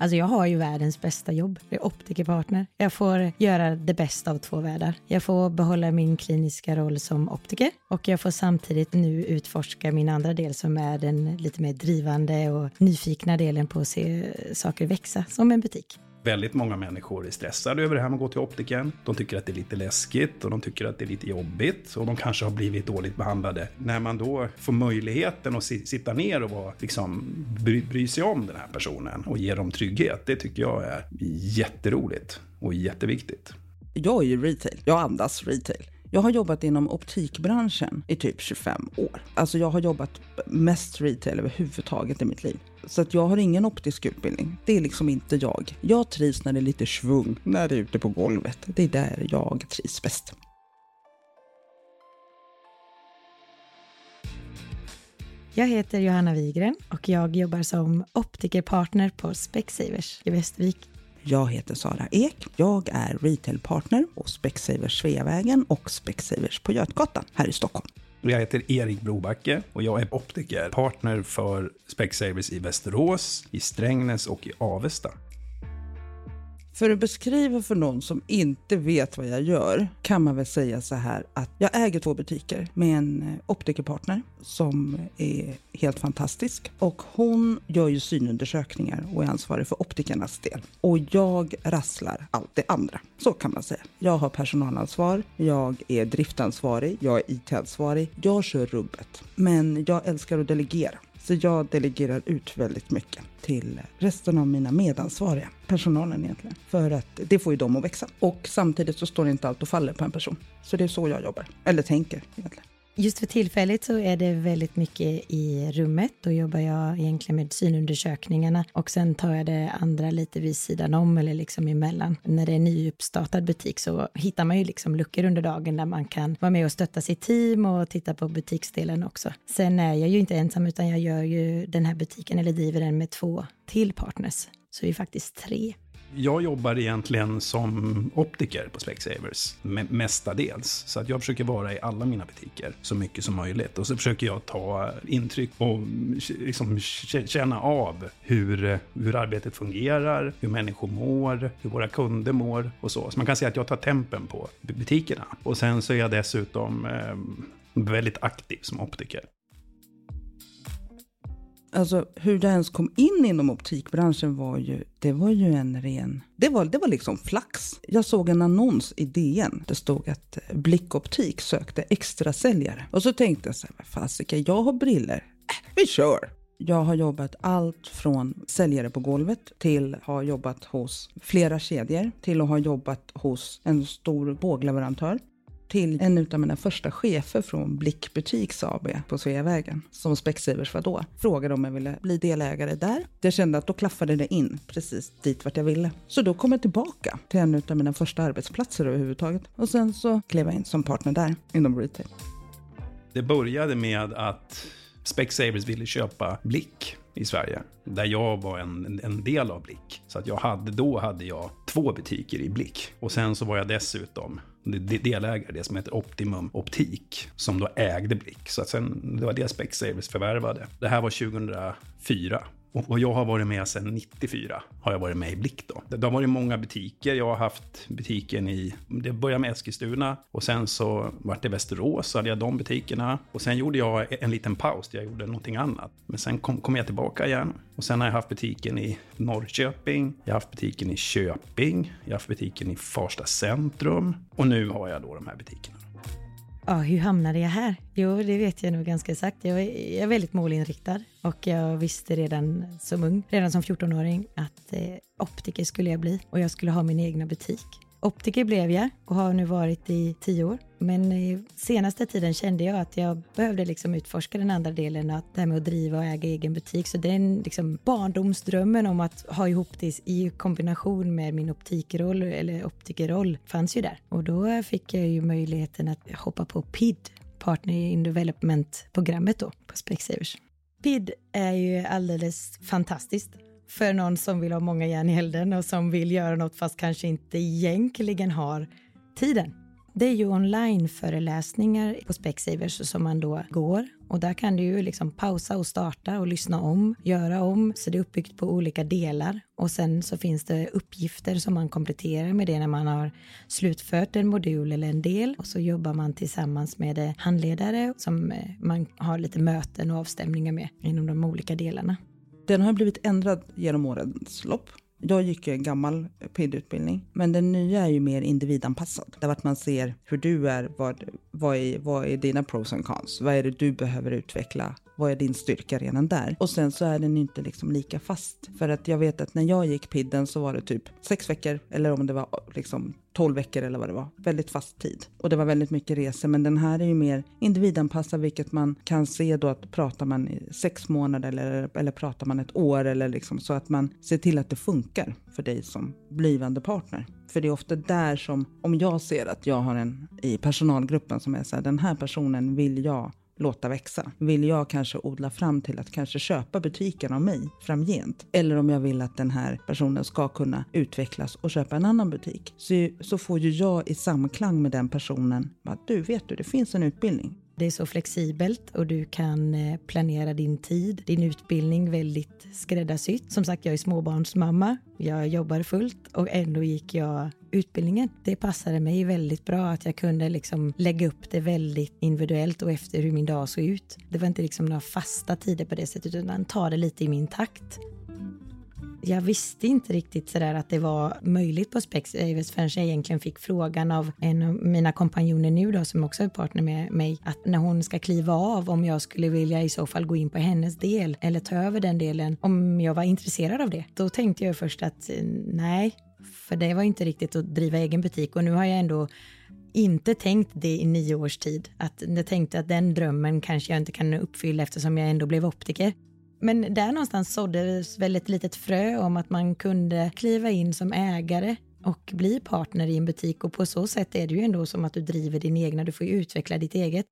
Alltså jag har ju världens bästa jobb. jag är optikerpartner. Jag får göra det bästa av två världar. Jag får behålla min kliniska roll som optiker och jag får samtidigt nu utforska min andra del som är den lite mer drivande och nyfikna delen på att se saker växa som en butik. Väldigt många människor är stressade över det här med att gå till optiken. De tycker att det är lite läskigt och de tycker att det är lite jobbigt och de kanske har blivit dåligt behandlade. När man då får möjligheten att sitta ner och vara, liksom, bry, bry sig om den här personen och ge dem trygghet, det tycker jag är jätteroligt och jätteviktigt. Jag är ju retail, jag andas retail. Jag har jobbat inom optikbranschen i typ 25 år. Alltså jag har jobbat mest retail överhuvudtaget i mitt liv. Så att jag har ingen optisk utbildning. Det är liksom inte jag. Jag trivs när det är lite svung, när det är ute på golvet. Det är där jag trivs bäst. Jag heter Johanna Wigren och jag jobbar som optikerpartner på Specsavers i Västervik. Jag heter Sara Ek. Jag är retailpartner hos Specsavers Sveavägen och Specsavers på Götgatan här i Stockholm. Jag heter Erik Brobacke och jag är optiker, partner för Specsavers i Västerås, i Strängnäs och i Avesta. För att beskriva för någon som inte vet vad jag gör kan man väl säga så här att jag äger två butiker med en eh, optikerpartner som är helt fantastisk. Och hon gör ju synundersökningar och är ansvarig för optikernas del. Och jag rasslar allt det andra. Så kan man säga. Jag har personalansvar, jag är driftansvarig, jag är IT-ansvarig, jag kör rubbet. Men jag älskar att delegera. Så jag delegerar ut väldigt mycket till resten av mina medansvariga, personalen egentligen. För att det får ju dem att växa. Och samtidigt så står inte allt och faller på en person. Så det är så jag jobbar, eller tänker egentligen. Just för tillfället så är det väldigt mycket i rummet. Då jobbar jag egentligen med synundersökningarna och sen tar jag det andra lite vid sidan om eller liksom emellan. När det är en nyuppstartad butik så hittar man ju liksom luckor under dagen där man kan vara med och stötta sitt team och titta på butiksdelen också. Sen är jag ju inte ensam utan jag gör ju den här butiken eller driver den med två till partners. Så vi är faktiskt tre. Jag jobbar egentligen som optiker på Specsavers, mestadels. Så att jag försöker vara i alla mina butiker så mycket som möjligt. Och så försöker jag ta intryck och liksom känna av hur, hur arbetet fungerar, hur människor mår, hur våra kunder mår och så. Så man kan säga att jag tar tempen på butikerna. Och sen så är jag dessutom eh, väldigt aktiv som optiker. Alltså hur jag ens kom in inom optikbranschen var ju, det var ju en ren, det var, det var liksom flax. Jag såg en annons i DN. Det stod att eh, Blickoptik sökte extra säljare. Och så tänkte jag så här, fasiken, jag har briller. Äh, vi kör! Jag har jobbat allt från säljare på golvet till att ha jobbat hos flera kedjor till att ha jobbat hos en stor bågleverantör till en av mina första chefer från Blick Butiks AB på Sveavägen, som Specsavers var då, frågade om jag ville bli delägare där. Jag kände att då klaffade det in precis dit vart jag ville. Så då kom jag tillbaka till en av mina första arbetsplatser överhuvudtaget. Och sen så klev jag in som partner där inom retail. Det började med att Specsavers ville köpa Blick i Sverige. Där jag var en, en del av Blick. Så att jag hade, då hade jag två butiker i Blick. Och sen så var jag dessutom delägare, det som heter Optimum Optik, som då ägde Blick. Så att sen, det var det Specsavers förvärvade. Det här var 2004. Och jag har varit med sedan 94, har jag varit med i Blick då. Det har varit många butiker, jag har haft butiken i, det började med Eskilstuna och sen så vart det Västerås, så hade jag de butikerna. Och sen gjorde jag en liten paus, där jag gjorde någonting annat. Men sen kom, kom jag tillbaka igen. Och sen har jag haft butiken i Norrköping, jag har haft butiken i Köping, jag har haft butiken i Farsta centrum och nu har jag då de här butikerna. Ja, hur hamnade jag här? Jo, det vet jag nog ganska exakt. Jag är, väldigt målinriktad och jag visste redan som ung, redan som 14-åring, att eh, optiker skulle jag bli och jag skulle ha min egna butik. Optiker blev jag och har nu varit i tio år. Men senaste tiden kände jag att jag behövde liksom utforska den andra delen, att det här med att driva och äga egen butik. Så den liksom barndomsdrömmen om att ha ihop det i kombination med min optikroll eller optikerroll fanns ju där. Och då fick jag ju möjligheten att hoppa på PID, Partner in Development-programmet då på Specsavers. PID är ju alldeles fantastiskt för någon som vill ha många järn i elden och som vill göra något fast kanske inte egentligen har tiden. Det är ju online-föreläsningar på Specsavers som man då går och där kan du ju liksom pausa och starta och lyssna om, göra om. Så det är uppbyggt på olika delar och sen så finns det uppgifter som man kompletterar med det när man har slutfört en modul eller en del och så jobbar man tillsammans med handledare som eh, man har lite möten och avstämningar med inom de olika delarna. Den har blivit ändrad genom årens lopp. Jag gick ju en gammal PID-utbildning, men den nya är ju mer individanpassad. Där man ser hur du är, vad, vad, är, vad är dina pros and cons? Vad är det du behöver utveckla? Vad är din styrka redan där? Och sen så är den inte liksom lika fast. För att jag vet att när jag gick PIDen så var det typ sex veckor, eller om det var liksom 12 veckor eller vad det var. Väldigt fast tid. Och det var väldigt mycket resor. Men den här är ju mer individanpassad, vilket man kan se då att pratar man i sex månader eller, eller pratar man ett år eller liksom så att man ser till att det funkar för dig som blivande partner. För det är ofta där som, om jag ser att jag har en i personalgruppen som är så här, den här personen vill jag låta växa? Vill jag kanske odla fram till att kanske köpa butiken av mig framgent? Eller om jag vill att den här personen ska kunna utvecklas och köpa en annan butik. Så, så får ju jag i samklang med den personen, att du vet du, det finns en utbildning. Det är så flexibelt och du kan eh, planera din tid, din utbildning väldigt skräddarsytt. Som sagt, jag är småbarnsmamma. Jag jobbar fullt och ändå gick jag utbildningen. Det passade mig väldigt bra att jag kunde liksom lägga upp det väldigt individuellt och efter hur min dag såg ut. Det var inte liksom några fasta tider på det sättet utan ta det lite i min takt jag visste inte riktigt sådär att det var möjligt på Specsavers eh, förrän jag egentligen fick frågan av en av mina kompanjoner nu då som också är partner med mig att när hon ska kliva av om jag skulle vilja i så fall gå in på hennes del eller ta över den delen om jag var intresserad av det. Då tänkte jag först att eh, nej, för det var inte riktigt att driva egen butik och nu har jag ändå inte tänkt det i nio års tid. Att jag tänkte att den drömmen kanske jag inte kan uppfylla eftersom jag ändå blev optiker. Men där någonstans såddes väl ett litet frö om att man kunde kliva in som ägare och bli partner i en butik och på så sätt är det ju ändå som att du driver din egna, du får ju utveckla ditt eget.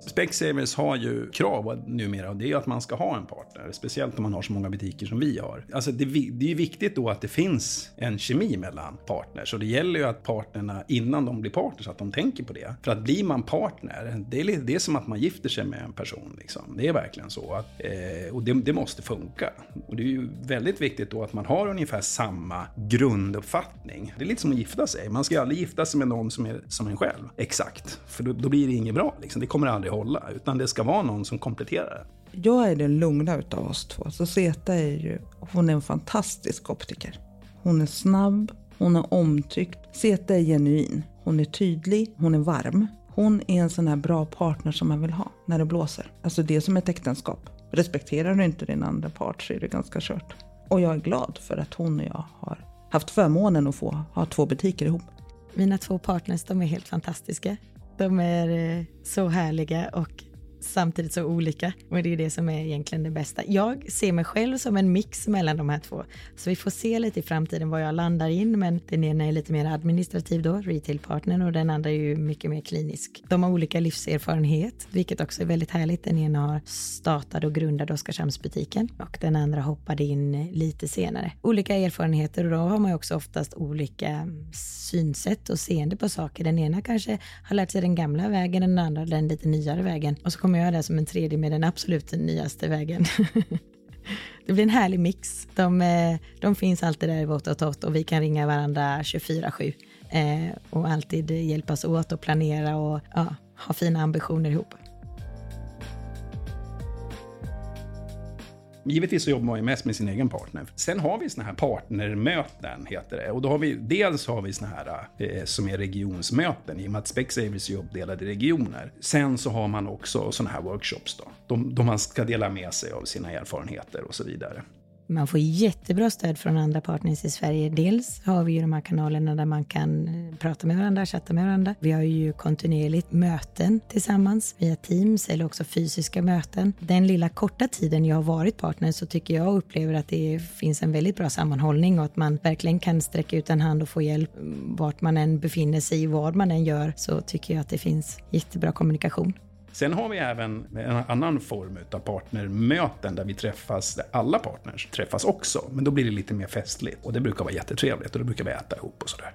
Specsavers har ju krav numera och det är att man ska ha en partner. Speciellt om man har så många butiker som vi har. Alltså det, det är ju viktigt då att det finns en kemi mellan partners. Och det gäller ju att partnerna innan de blir partners, att de tänker på det. För att blir man partner, det är, det är som att man gifter sig med en person. Liksom. Det är verkligen så. Att, eh, och det, det, måste funka. Och det är ju väldigt viktigt då att man har ungefär samma grunduppfattning. Det är lite som att gifta sig. Man ska ju aldrig gifta sig med någon som är som en själv. Exakt. För då, då blir det inget bra. Liksom. Det kommer aldrig aldrig hålla, utan det ska vara någon som kompletterar det. Jag är den lugna utav oss två. Så Zeta är ju, hon är en fantastisk optiker. Hon är snabb, hon är omtyckt. Zeta är genuin. Hon är tydlig, hon är varm. Hon är en sån här bra partner som man vill ha när det blåser. Alltså det är som ett äktenskap. Respekterar du inte din andra part så är det ganska kört. Och jag är glad för att hon och jag har haft förmånen att få ha två butiker ihop. Mina två partners, de är helt fantastiska. De är eh, så härliga och samtidigt så olika. Och det är det som är egentligen det bästa. Jag ser mig själv som en mix mellan de här två. Så vi får se lite i framtiden vad jag landar in, men den ena är lite mer administrativ då, retailpartnern, och den andra är ju mycket mer klinisk. De har olika livserfarenhet, vilket också är väldigt härligt. Den ena har startat och grundat Oskarshamnsbutiken och den andra hoppade in lite senare. Olika erfarenheter och då har man ju också oftast olika synsätt och seende på saker. Den ena kanske har lärt sig den gamla vägen, den andra den lite nyare vägen. Och så kommer jag det som en tredje med den absolut nyaste vägen. det blir en härlig mix. De, eh, de finns alltid där i vått och torrt och vi kan ringa varandra 24-7 eh, och alltid hjälpas åt och planera och ja, ha fina ambitioner ihop. Givetvis så jobbar man ju mest med sin egen partner. Sen har vi såna här partnermöten, heter det. Och då har vi, dels har vi såna här eh, som är regionsmöten, i och med att Specsavers är uppdelade i regioner. Sen så har man också såna här workshops då, då man ska dela med sig av sina erfarenheter och så vidare. Man får jättebra stöd från andra partners i Sverige. Dels har vi ju de här kanalerna där man kan eh, prata med varandra, chatta med varandra. Vi har ju kontinuerligt möten tillsammans via Teams eller också fysiska möten. Den lilla korta tiden jag har varit partner så tycker jag och upplever att det finns en väldigt bra sammanhållning och att man verkligen kan sträcka ut en hand och få hjälp vart man än befinner sig, vad man än gör, så tycker jag att det finns jättebra kommunikation. Sen har vi även en annan form av partnermöten där vi träffas, där alla partners träffas också. Men då blir det lite mer festligt och det brukar vara jättetrevligt och då brukar vi äta ihop och sådär.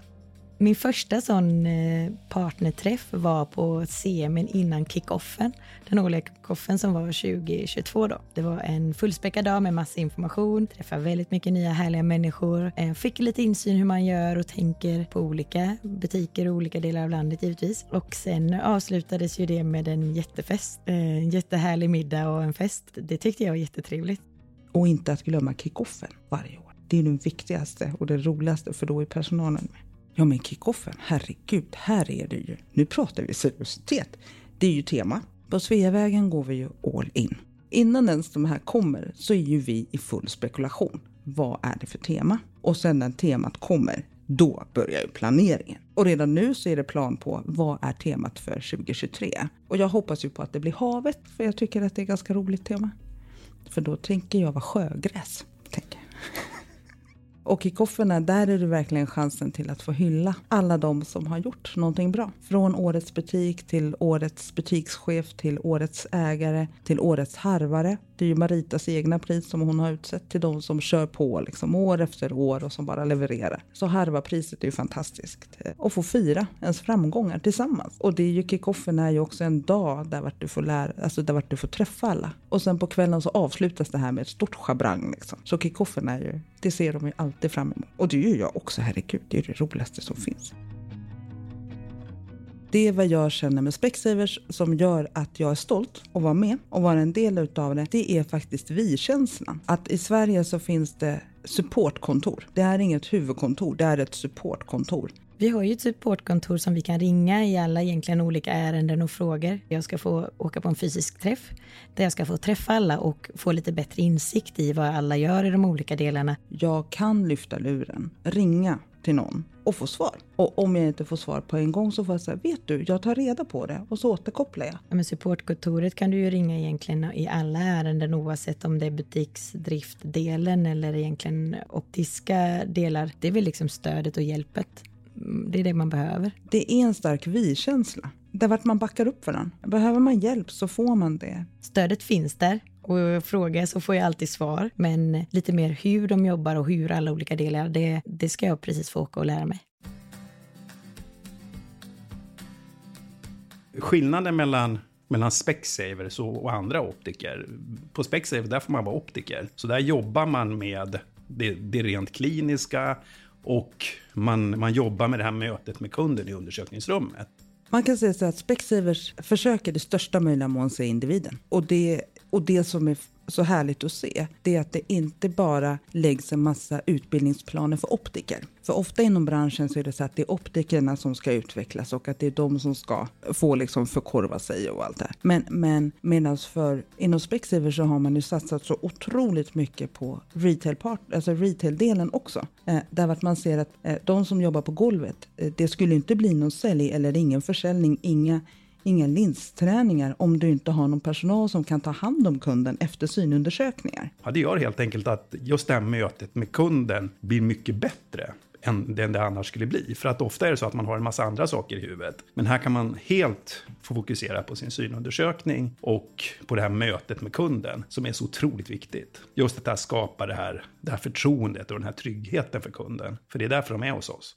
Min första sån eh, partnerträff var på semin innan kickoffen. Den årliga kickoffen som var 2022 då. Det var en fullspäckad dag med massa information, träffade väldigt mycket nya härliga människor, eh, fick lite insyn hur man gör och tänker på olika butiker och olika delar av landet givetvis. Och sen avslutades ju det med en jättefest, eh, en jättehärlig middag och en fest. Det tyckte jag var jättetrevligt. Och inte att glömma kickoffen varje år. Det är det viktigaste och det roligaste för då är personalen med. Ja men kickoffen, herregud, här är det ju. Nu pratar vi seriositet. Det är ju tema. På Sveavägen går vi ju all in. Innan ens de här kommer så är ju vi i full spekulation. Vad är det för tema? Och sen när temat kommer, då börjar ju planeringen. Och redan nu så är det plan på vad är temat för 2023. Och jag hoppas ju på att det blir havet, för jag tycker att det är ett ganska roligt tema. För då tänker jag vara sjögräs. Och i kofferna, där är det verkligen chansen till att få hylla alla de som har gjort någonting bra. Från årets butik till årets butikschef till årets ägare till årets harvare. Det är ju Maritas egna pris som hon har utsett till de som kör på liksom år efter år och som bara levererar. Så harvarpriset är ju fantastiskt. Eh, och få fira ens framgångar tillsammans. Och det är ju kickoffen är ju också en dag där vart du får lära, alltså där vart du får träffa alla. Och sen på kvällen så avslutas det här med ett stort schabrang liksom. Så kickoffen är ju, det ser de ju alltid fram emot. Och det gör jag också, herregud. Det är det roligaste som finns. Det är vad jag känner med Specsavers som gör att jag är stolt att vara med och vara en del utav det. Det är faktiskt vi-känslan. Att i Sverige så finns det supportkontor. Det är inget huvudkontor, det är ett supportkontor. Vi har ju ett supportkontor som vi kan ringa i alla egentligen olika ärenden och frågor. Jag ska få åka på en fysisk träff där jag ska få träffa alla och få lite bättre insikt i vad alla gör i de olika delarna. Jag kan lyfta luren, ringa till någon och få svar. Och om jag inte får svar på en gång så får jag säga, vet du, jag tar reda på det och så återkopplar jag. Ja, men supportkontoret kan du ju ringa egentligen i alla ärenden oavsett om det är butiksdriftdelen eller egentligen optiska delar. Det är väl liksom stödet och hjälpet. Det är det man behöver. Det är en stark vi-känsla. Där vart man backar upp varandra. Behöver man hjälp så får man det. Stödet finns där och frågar så får jag alltid svar. Men lite mer hur de jobbar och hur alla olika delar, det, det ska jag precis få åka och lära mig. Skillnaden mellan mellan Specsavers och, andra optiker. På Specsavers där får man vara optiker. Så där jobbar man med det, det rent kliniska och man, man jobbar med det här mötet med kunden i undersökningsrummet. Man kan säga så att Specsavers försöker i största möjliga mån se individen. Och det, och det som är så härligt att se, det är att det inte bara läggs en massa utbildningsplaner för optiker. För ofta inom branschen så är det så att det är optikerna som ska utvecklas och att det är de som ska få liksom förkorva sig och allt det här. Men, men medan för inom Spexiver så har man ju satsat så otroligt mycket på retail part, alltså retail-delen också. Eh, där att man ser att eh, de som jobbar på golvet, eh, det skulle inte bli någon sälj eller ingen försäljning, inga inga linsträningar om du inte har någon personal som kan ta hand om kunden efter synundersökningar. Ja, det gör helt enkelt att just det här mötet med kunden blir mycket bättre än det annars skulle bli. För att ofta är det så att man har en massa andra saker i huvudet. Men här kan man helt få fokusera på sin synundersökning och på det här mötet med kunden som är så otroligt viktigt. Just att det här skapar det här, det här förtroendet och den här tryggheten för kunden. För det är därför de är hos oss.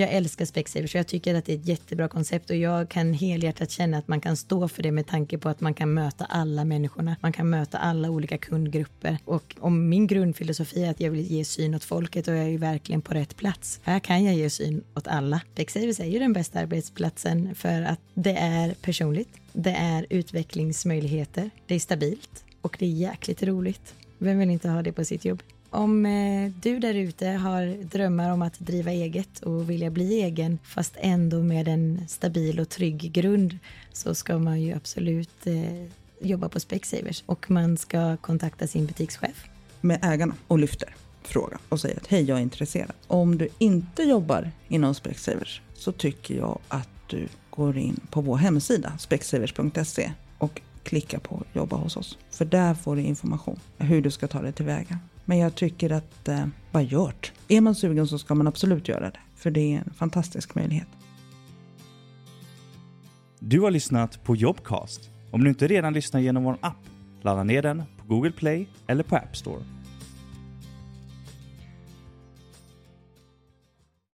Jag älskar Specsavers och jag tycker att det är ett jättebra koncept och jag kan helhjärtat känna att man kan stå för det med tanke på att man kan möta alla människorna. Man kan möta alla olika kundgrupper och om min grundfilosofi är att jag vill ge syn åt folket och jag är ju verkligen på rätt plats. Här kan jag ge syn åt alla. Specsavers är ju den bästa arbetsplatsen för att det är personligt. Det är utvecklingsmöjligheter. Det är stabilt och det är jäkligt roligt. Vem vill inte ha det på sitt jobb? Om eh, du där ute har drömmar om att driva eget och vilja bli egen fast ändå med en stabil och trygg grund så ska man ju absolut eh, jobba på Specsavers och man ska kontakta sin butikschef. Med ägarna och lyfter frågan och säger att hej, jag är intresserad. Om du inte jobbar inom Specsavers så tycker jag att du går in på vår hemsida specsavers.se och klickar på jobba hos oss. För där får du information hur du ska ta dig tillväga. Men jag tycker att, eh, bara gjort. Är man sugen så ska man absolut göra det. För det är en fantastisk möjlighet. Du har lyssnat på Jobcast. Om du inte redan lyssnar genom vår app, ladda ner den på Google Play eller på App Store.